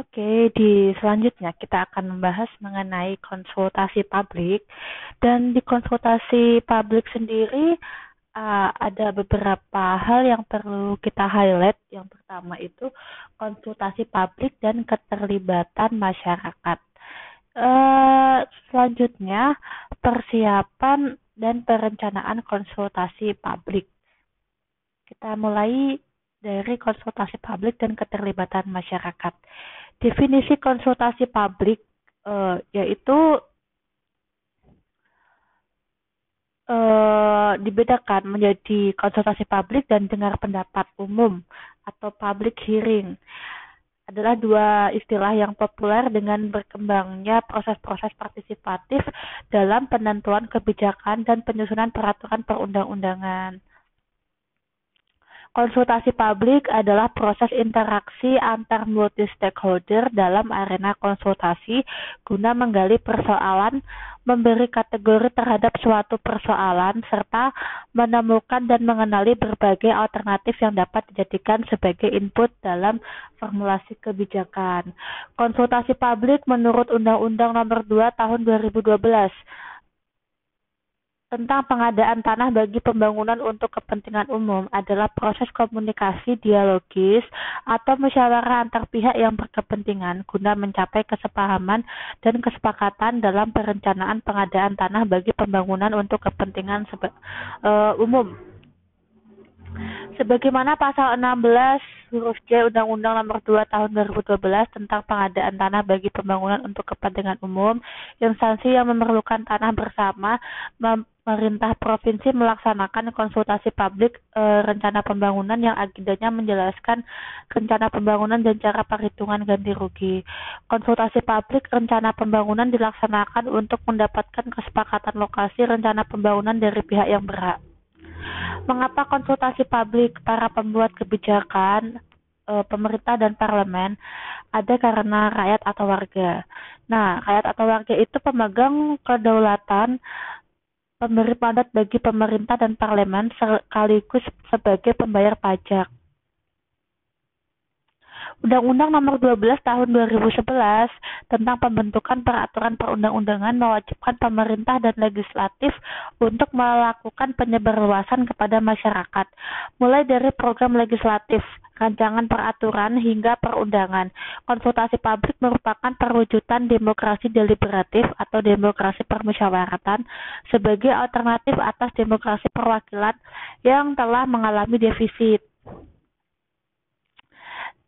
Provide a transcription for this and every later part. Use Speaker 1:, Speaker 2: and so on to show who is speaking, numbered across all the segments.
Speaker 1: Oke, di selanjutnya kita akan membahas mengenai konsultasi publik. Dan di konsultasi publik sendiri uh, ada beberapa hal yang perlu kita highlight. Yang pertama itu konsultasi publik dan keterlibatan masyarakat. Uh, selanjutnya persiapan dan perencanaan konsultasi publik. Kita mulai dari konsultasi publik dan keterlibatan masyarakat. Definisi konsultasi publik uh, yaitu uh, dibedakan menjadi konsultasi publik dan dengar pendapat umum atau public hearing adalah dua istilah yang populer dengan berkembangnya proses-proses partisipatif dalam penentuan kebijakan dan penyusunan peraturan perundang-undangan. Konsultasi publik adalah proses interaksi antar multi stakeholder dalam arena konsultasi guna menggali persoalan, memberi kategori terhadap suatu persoalan, serta menemukan dan mengenali berbagai alternatif yang dapat dijadikan sebagai input dalam formulasi kebijakan. Konsultasi publik menurut Undang-Undang Nomor 2 Tahun 2012 tentang pengadaan tanah bagi pembangunan untuk kepentingan umum adalah proses komunikasi dialogis atau musyawarah antar pihak yang berkepentingan guna mencapai kesepahaman dan kesepakatan dalam perencanaan pengadaan tanah bagi pembangunan untuk kepentingan uh, umum. Sebagaimana pasal 16 huruf J Undang-Undang Nomor 2 Tahun 2012 tentang pengadaan tanah bagi pembangunan untuk kepentingan umum, instansi yang memerlukan tanah bersama pemerintah provinsi melaksanakan konsultasi publik e, rencana pembangunan yang agendanya menjelaskan rencana pembangunan dan cara perhitungan ganti rugi. Konsultasi publik rencana pembangunan dilaksanakan untuk mendapatkan kesepakatan lokasi rencana pembangunan dari pihak yang berhak. Mengapa konsultasi publik para pembuat kebijakan, e, pemerintah dan parlemen ada karena rakyat atau warga. Nah, rakyat atau warga itu pemegang kedaulatan pemberi mandat bagi pemerintah dan parlemen sekaligus sebagai pembayar pajak. Undang-Undang Nomor 12 Tahun 2011 tentang pembentukan peraturan perundang-undangan mewajibkan pemerintah dan legislatif untuk melakukan penyebarluasan kepada masyarakat, mulai dari program legislatif, rancangan peraturan hingga perundangan. Konsultasi publik merupakan perwujudan demokrasi deliberatif atau demokrasi permusyawaratan sebagai alternatif atas demokrasi perwakilan yang telah mengalami defisit.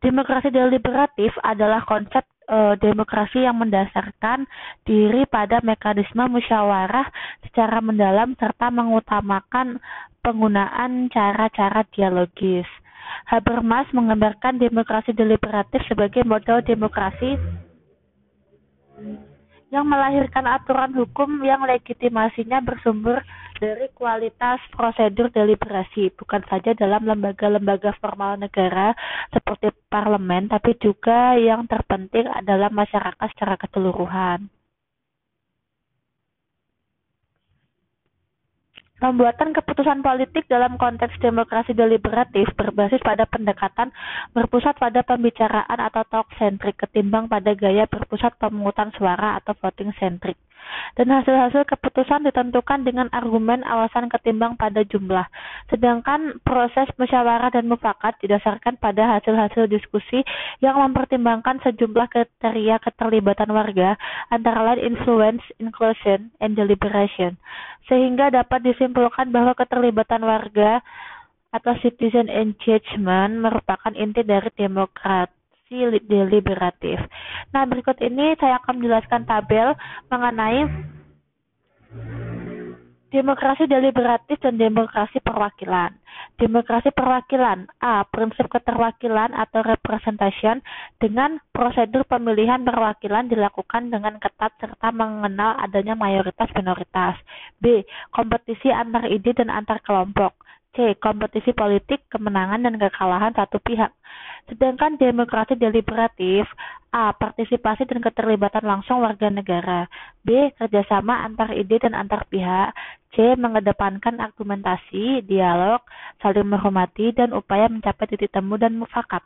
Speaker 1: Demokrasi deliberatif adalah konsep e, demokrasi yang mendasarkan diri pada mekanisme musyawarah secara mendalam serta mengutamakan penggunaan cara-cara dialogis. Habermas menggambarkan demokrasi deliberatif sebagai model demokrasi yang melahirkan aturan hukum yang legitimasinya bersumber dari kualitas prosedur deliberasi, bukan saja dalam lembaga-lembaga formal negara seperti parlemen, tapi juga yang terpenting adalah masyarakat secara keseluruhan. Pembuatan keputusan politik dalam konteks demokrasi deliberatif berbasis pada pendekatan berpusat pada pembicaraan atau talk-centric ketimbang pada gaya berpusat pemungutan suara atau voting centric dan hasil-hasil keputusan ditentukan dengan argumen alasan ketimbang pada jumlah. Sedangkan proses musyawarah dan mufakat didasarkan pada hasil-hasil diskusi yang mempertimbangkan sejumlah kriteria keterlibatan warga antara lain influence, inclusion, and deliberation. Sehingga dapat disimpulkan bahwa keterlibatan warga atau citizen engagement merupakan inti dari demokrat deliberatif. Nah, berikut ini saya akan menjelaskan tabel mengenai demokrasi deliberatif dan demokrasi perwakilan. Demokrasi perwakilan A. Prinsip keterwakilan atau representation dengan prosedur pemilihan perwakilan dilakukan dengan ketat serta mengenal adanya mayoritas minoritas. B. Kompetisi antar ide dan antar kelompok. C. Kompetisi politik, kemenangan dan kekalahan satu pihak. Sedangkan demokrasi deliberatif A. Partisipasi dan keterlibatan langsung warga negara B. Kerjasama antar ide dan antar pihak C. Mengedepankan argumentasi, dialog, saling menghormati, dan upaya mencapai titik temu dan mufakat.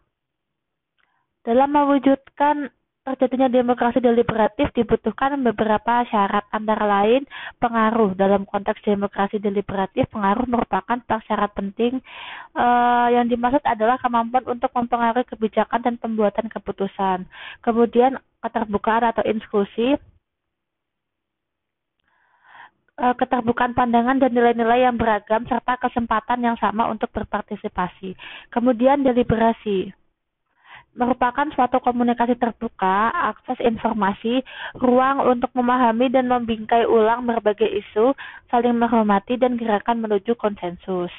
Speaker 1: Dalam mewujudkan terjadinya demokrasi deliberatif dibutuhkan beberapa syarat antara lain pengaruh. Dalam konteks demokrasi deliberatif pengaruh merupakan syarat penting uh, yang dimaksud adalah kemampuan untuk mempengaruhi kebijakan dan pembuatan keputusan. Kemudian keterbukaan atau inklusi uh, keterbukaan pandangan dan nilai-nilai yang beragam serta kesempatan yang sama untuk berpartisipasi. Kemudian deliberasi merupakan suatu komunikasi terbuka, akses informasi, ruang untuk memahami dan membingkai ulang berbagai isu, saling menghormati dan gerakan menuju konsensus.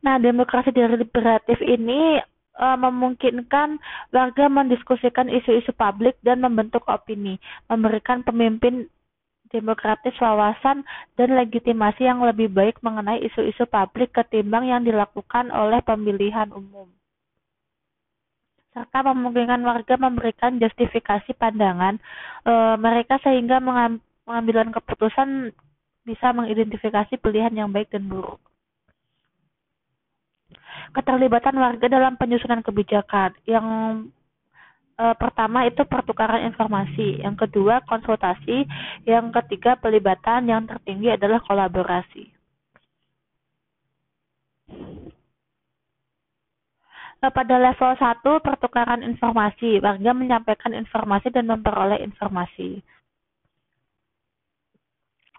Speaker 1: Nah, demokrasi deliberatif ini e, memungkinkan warga mendiskusikan isu-isu publik dan membentuk opini, memberikan pemimpin demokratis wawasan dan legitimasi yang lebih baik mengenai isu-isu publik ketimbang yang dilakukan oleh pemilihan umum. Serta memungkinkan warga memberikan justifikasi pandangan e, mereka sehingga mengambilan keputusan bisa mengidentifikasi pilihan yang baik dan buruk. Keterlibatan warga dalam penyusunan kebijakan yang uh, pertama itu pertukaran informasi, yang kedua konsultasi, yang ketiga pelibatan, yang tertinggi adalah kolaborasi. Uh, pada level 1 pertukaran informasi, warga menyampaikan informasi dan memperoleh informasi.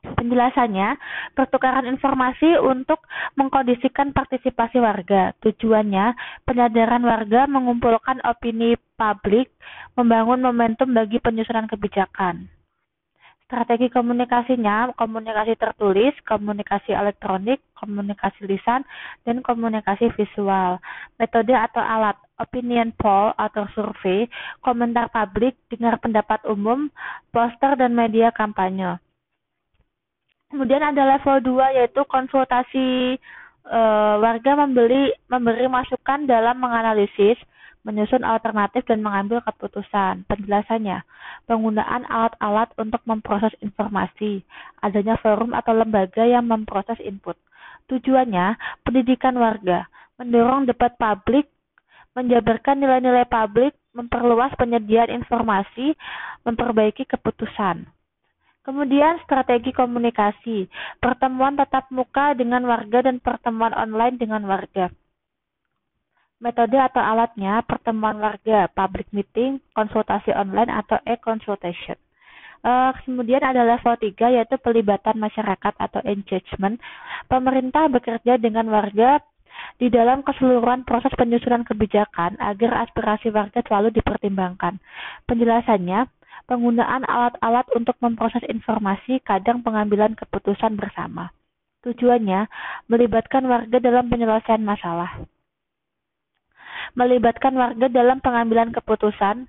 Speaker 1: Penjelasannya, pertukaran informasi untuk mengkondisikan partisipasi warga. Tujuannya, penyadaran warga mengumpulkan opini publik, membangun momentum bagi penyusunan kebijakan. Strategi komunikasinya, komunikasi tertulis, komunikasi elektronik, komunikasi lisan, dan komunikasi visual. Metode atau alat, opinion poll atau survei, komentar publik, dengar pendapat umum, poster, dan media kampanye. Kemudian ada level 2 yaitu konsultasi e, warga membeli memberi masukan dalam menganalisis, menyusun alternatif dan mengambil keputusan. Penjelasannya, penggunaan alat-alat untuk memproses informasi, adanya forum atau lembaga yang memproses input. Tujuannya, pendidikan warga, mendorong debat publik, menjabarkan nilai-nilai publik, memperluas penyediaan informasi, memperbaiki keputusan. Kemudian strategi komunikasi, pertemuan tatap muka dengan warga dan pertemuan online dengan warga. Metode atau alatnya, pertemuan warga, public meeting, konsultasi online atau e-consultation. Uh, kemudian ada level 3 yaitu pelibatan masyarakat atau engagement. Pemerintah bekerja dengan warga di dalam keseluruhan proses penyusunan kebijakan agar aspirasi warga selalu dipertimbangkan. Penjelasannya, penggunaan alat-alat untuk memproses informasi, kadang pengambilan keputusan bersama. Tujuannya melibatkan warga dalam penyelesaian masalah. Melibatkan warga dalam pengambilan keputusan,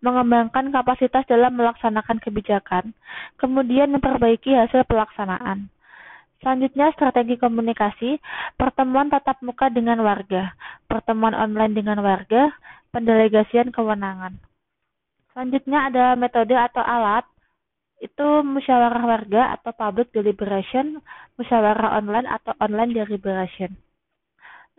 Speaker 1: mengembangkan kapasitas dalam melaksanakan kebijakan, kemudian memperbaiki hasil pelaksanaan. Selanjutnya, strategi komunikasi, pertemuan tatap muka dengan warga, pertemuan online dengan warga, pendelegasian kewenangan. Selanjutnya ada metode atau alat itu musyawarah warga atau public deliberation, musyawarah online atau online deliberation.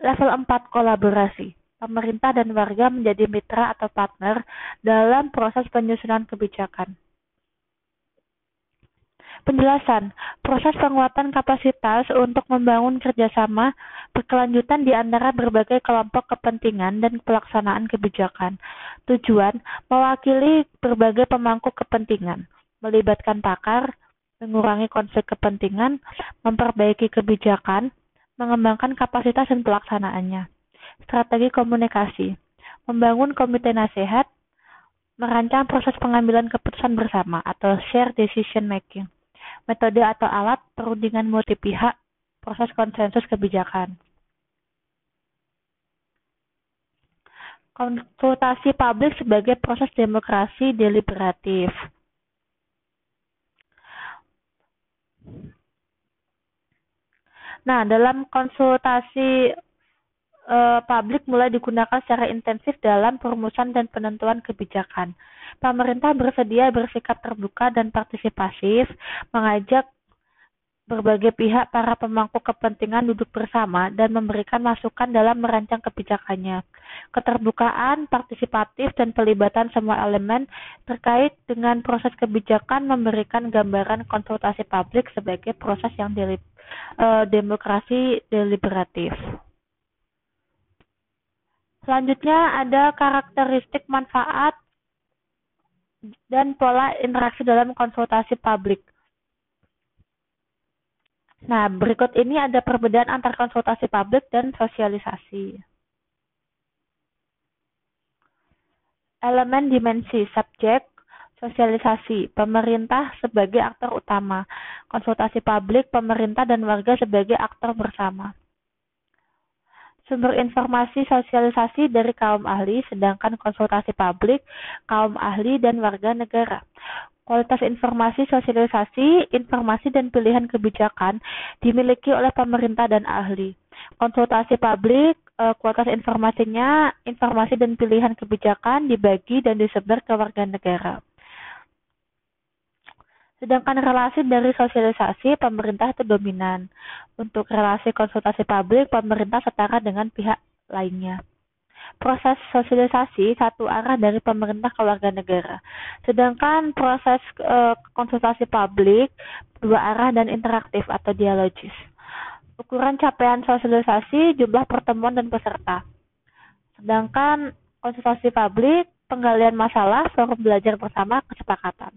Speaker 1: Level 4 kolaborasi. Pemerintah dan warga menjadi mitra atau partner dalam proses penyusunan kebijakan. Penjelasan, proses penguatan kapasitas untuk membangun kerjasama berkelanjutan di antara berbagai kelompok kepentingan dan pelaksanaan kebijakan. Tujuan, mewakili berbagai pemangku kepentingan, melibatkan pakar, mengurangi konflik kepentingan, memperbaiki kebijakan, mengembangkan kapasitas dan pelaksanaannya. Strategi komunikasi, membangun komite nasihat, merancang proses pengambilan keputusan bersama atau share decision making metode atau alat perundingan multi pihak, proses konsensus kebijakan. Konsultasi publik sebagai proses demokrasi deliberatif. Nah, dalam konsultasi uh, publik mulai digunakan secara intensif dalam perumusan dan penentuan kebijakan. Pemerintah bersedia bersikap terbuka dan partisipasif, mengajak berbagai pihak para pemangku kepentingan duduk bersama dan memberikan masukan dalam merancang kebijakannya. Keterbukaan, partisipatif, dan pelibatan semua elemen terkait dengan proses kebijakan memberikan gambaran konsultasi publik sebagai proses yang uh, demokrasi deliberatif. Selanjutnya ada karakteristik manfaat dan pola interaksi dalam konsultasi publik. Nah, berikut ini ada perbedaan antar konsultasi publik dan sosialisasi. Elemen dimensi subjek, sosialisasi, pemerintah sebagai aktor utama, konsultasi publik, pemerintah dan warga sebagai aktor bersama. Sumber informasi sosialisasi dari kaum ahli, sedangkan konsultasi publik, kaum ahli dan warga negara. Kualitas informasi sosialisasi, informasi dan pilihan kebijakan dimiliki oleh pemerintah dan ahli. Konsultasi publik, eh, kualitas informasinya, informasi dan pilihan kebijakan dibagi dan disebar ke warga negara. Sedangkan relasi dari sosialisasi, pemerintah itu dominan. Untuk relasi konsultasi publik, pemerintah setara dengan pihak lainnya proses sosialisasi satu arah dari pemerintah ke warga negara. Sedangkan proses e, konsultasi publik dua arah dan interaktif atau dialogis. Ukuran capaian sosialisasi, jumlah pertemuan dan peserta. Sedangkan konsultasi publik, penggalian masalah, forum belajar bersama, kesepakatan.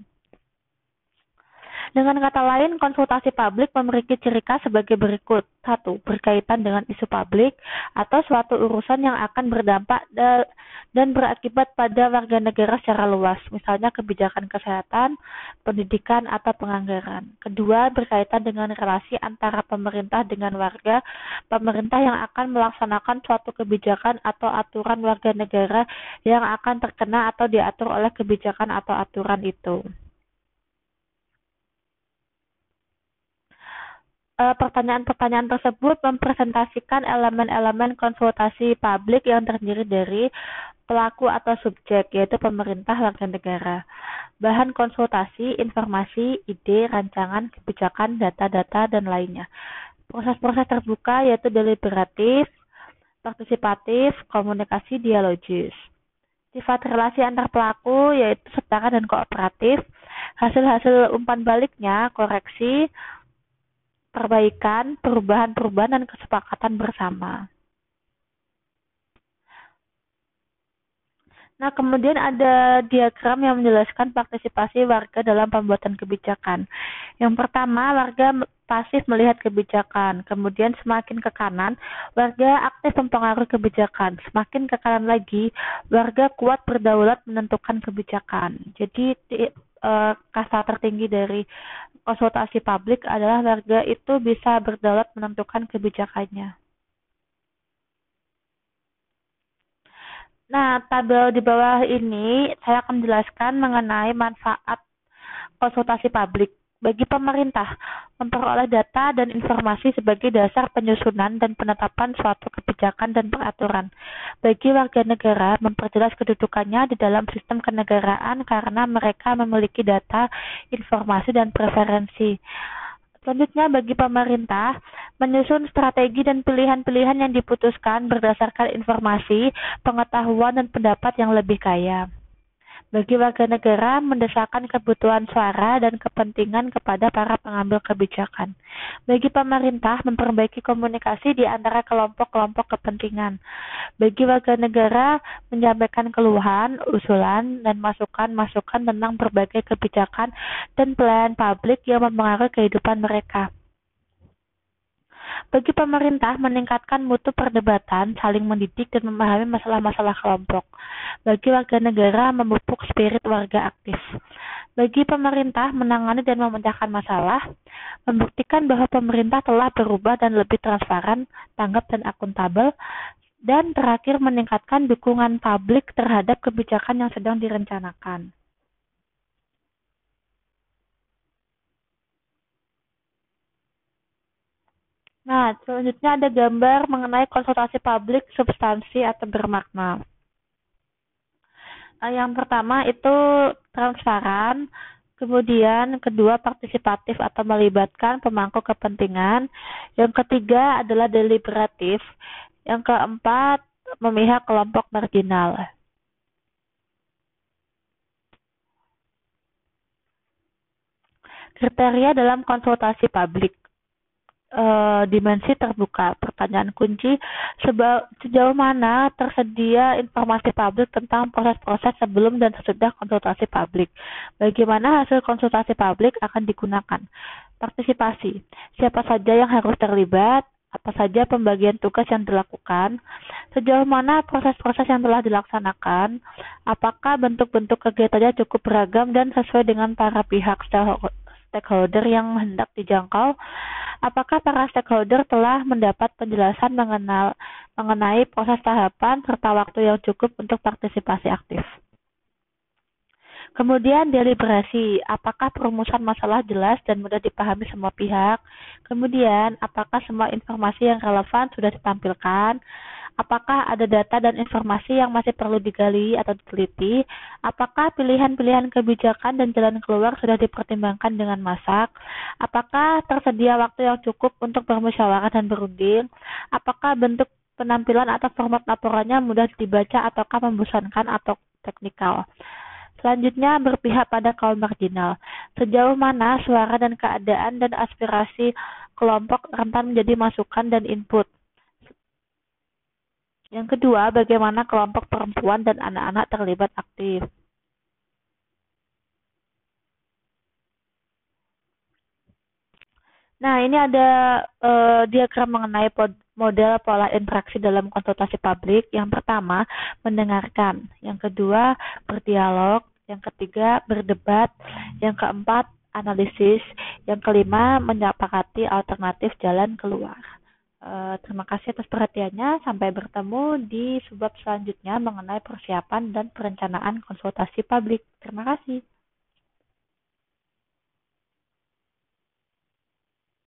Speaker 1: Dengan kata lain, konsultasi publik memiliki ciri khas sebagai berikut. Satu, berkaitan dengan isu publik atau suatu urusan yang akan berdampak dan berakibat pada warga negara secara luas, misalnya kebijakan kesehatan, pendidikan, atau penganggaran. Kedua, berkaitan dengan relasi antara pemerintah dengan warga, pemerintah yang akan melaksanakan suatu kebijakan atau aturan warga negara yang akan terkena atau diatur oleh kebijakan atau aturan itu. Eh, pertanyaan-pertanyaan tersebut mempresentasikan elemen-elemen konsultasi publik yang terdiri dari pelaku atau subjek, yaitu pemerintah warga negara. Bahan konsultasi, informasi, ide, rancangan, kebijakan, data-data, dan lainnya. Proses-proses terbuka yaitu deliberatif, partisipatif, komunikasi dialogis. Sifat relasi antar pelaku yaitu setara dan kooperatif. Hasil-hasil umpan baliknya, koreksi, perbaikan, perubahan-perubahan, dan kesepakatan bersama. Nah, kemudian ada diagram yang menjelaskan partisipasi warga dalam pembuatan kebijakan. Yang pertama, warga pasif melihat kebijakan. Kemudian semakin ke kanan, warga aktif mempengaruhi kebijakan. Semakin ke kanan lagi, warga kuat berdaulat menentukan kebijakan. Jadi uh, kasta tertinggi dari konsultasi publik adalah warga itu bisa berdaulat menentukan kebijakannya. Nah, tabel di bawah ini saya akan menjelaskan mengenai manfaat konsultasi publik bagi pemerintah memperoleh data dan informasi sebagai dasar penyusunan dan penetapan suatu kebijakan dan peraturan. Bagi warga negara memperjelas kedudukannya di dalam sistem kenegaraan karena mereka memiliki data, informasi, dan preferensi. Selanjutnya bagi pemerintah menyusun strategi dan pilihan-pilihan yang diputuskan berdasarkan informasi, pengetahuan dan pendapat yang lebih kaya bagi warga negara mendesakkan kebutuhan suara dan kepentingan kepada para pengambil kebijakan. Bagi pemerintah memperbaiki komunikasi di antara kelompok-kelompok kepentingan. Bagi warga negara menyampaikan keluhan, usulan, dan masukan-masukan tentang berbagai kebijakan dan pelayanan publik yang mempengaruhi kehidupan mereka. Bagi pemerintah, meningkatkan mutu perdebatan, saling mendidik, dan memahami masalah-masalah kelompok. Bagi warga negara, memupuk spirit warga aktif. Bagi pemerintah, menangani dan memecahkan masalah, membuktikan bahwa pemerintah telah berubah dan lebih transparan, tanggap, dan akuntabel, dan terakhir meningkatkan dukungan publik terhadap kebijakan yang sedang direncanakan. Nah, selanjutnya ada gambar mengenai konsultasi publik substansi atau bermakna. Nah, yang pertama itu transparan, Kemudian kedua partisipatif atau melibatkan pemangku kepentingan. Yang ketiga adalah deliberatif. Yang keempat memihak kelompok marginal. Kriteria dalam konsultasi publik e, dimensi terbuka. Pertanyaan kunci sejauh mana tersedia informasi publik tentang proses-proses sebelum dan sesudah konsultasi publik. Bagaimana hasil konsultasi publik akan digunakan. Partisipasi. Siapa saja yang harus terlibat, apa saja pembagian tugas yang dilakukan, sejauh mana proses-proses yang telah dilaksanakan, apakah bentuk-bentuk kegiatannya cukup beragam dan sesuai dengan para pihak stakeholder yang hendak dijangkau, apakah para stakeholder telah mendapat penjelasan mengenal, mengenai proses tahapan serta waktu yang cukup untuk partisipasi aktif. Kemudian deliberasi, apakah perumusan masalah jelas dan mudah dipahami semua pihak? Kemudian, apakah semua informasi yang relevan sudah ditampilkan? Apakah ada data dan informasi yang masih perlu digali atau diteliti? Apakah pilihan-pilihan kebijakan dan jalan keluar sudah dipertimbangkan dengan masak? Apakah tersedia waktu yang cukup untuk bermusyawarah dan berunding? Apakah bentuk penampilan atau format laporannya mudah dibaca ataukah membosankan atau teknikal? Selanjutnya berpihak pada kaum marginal. Sejauh mana suara dan keadaan dan aspirasi kelompok rentan menjadi masukan dan input. Yang kedua, bagaimana kelompok perempuan dan anak-anak terlibat aktif. Nah, ini ada uh, diagram mengenai model pola interaksi dalam konsultasi publik. Yang pertama, mendengarkan. Yang kedua, berdialog yang ketiga berdebat, yang keempat analisis, yang kelima menyepakati alternatif jalan keluar. Uh, terima kasih atas perhatiannya. Sampai bertemu di subbab selanjutnya mengenai persiapan dan perencanaan konsultasi publik. Terima kasih.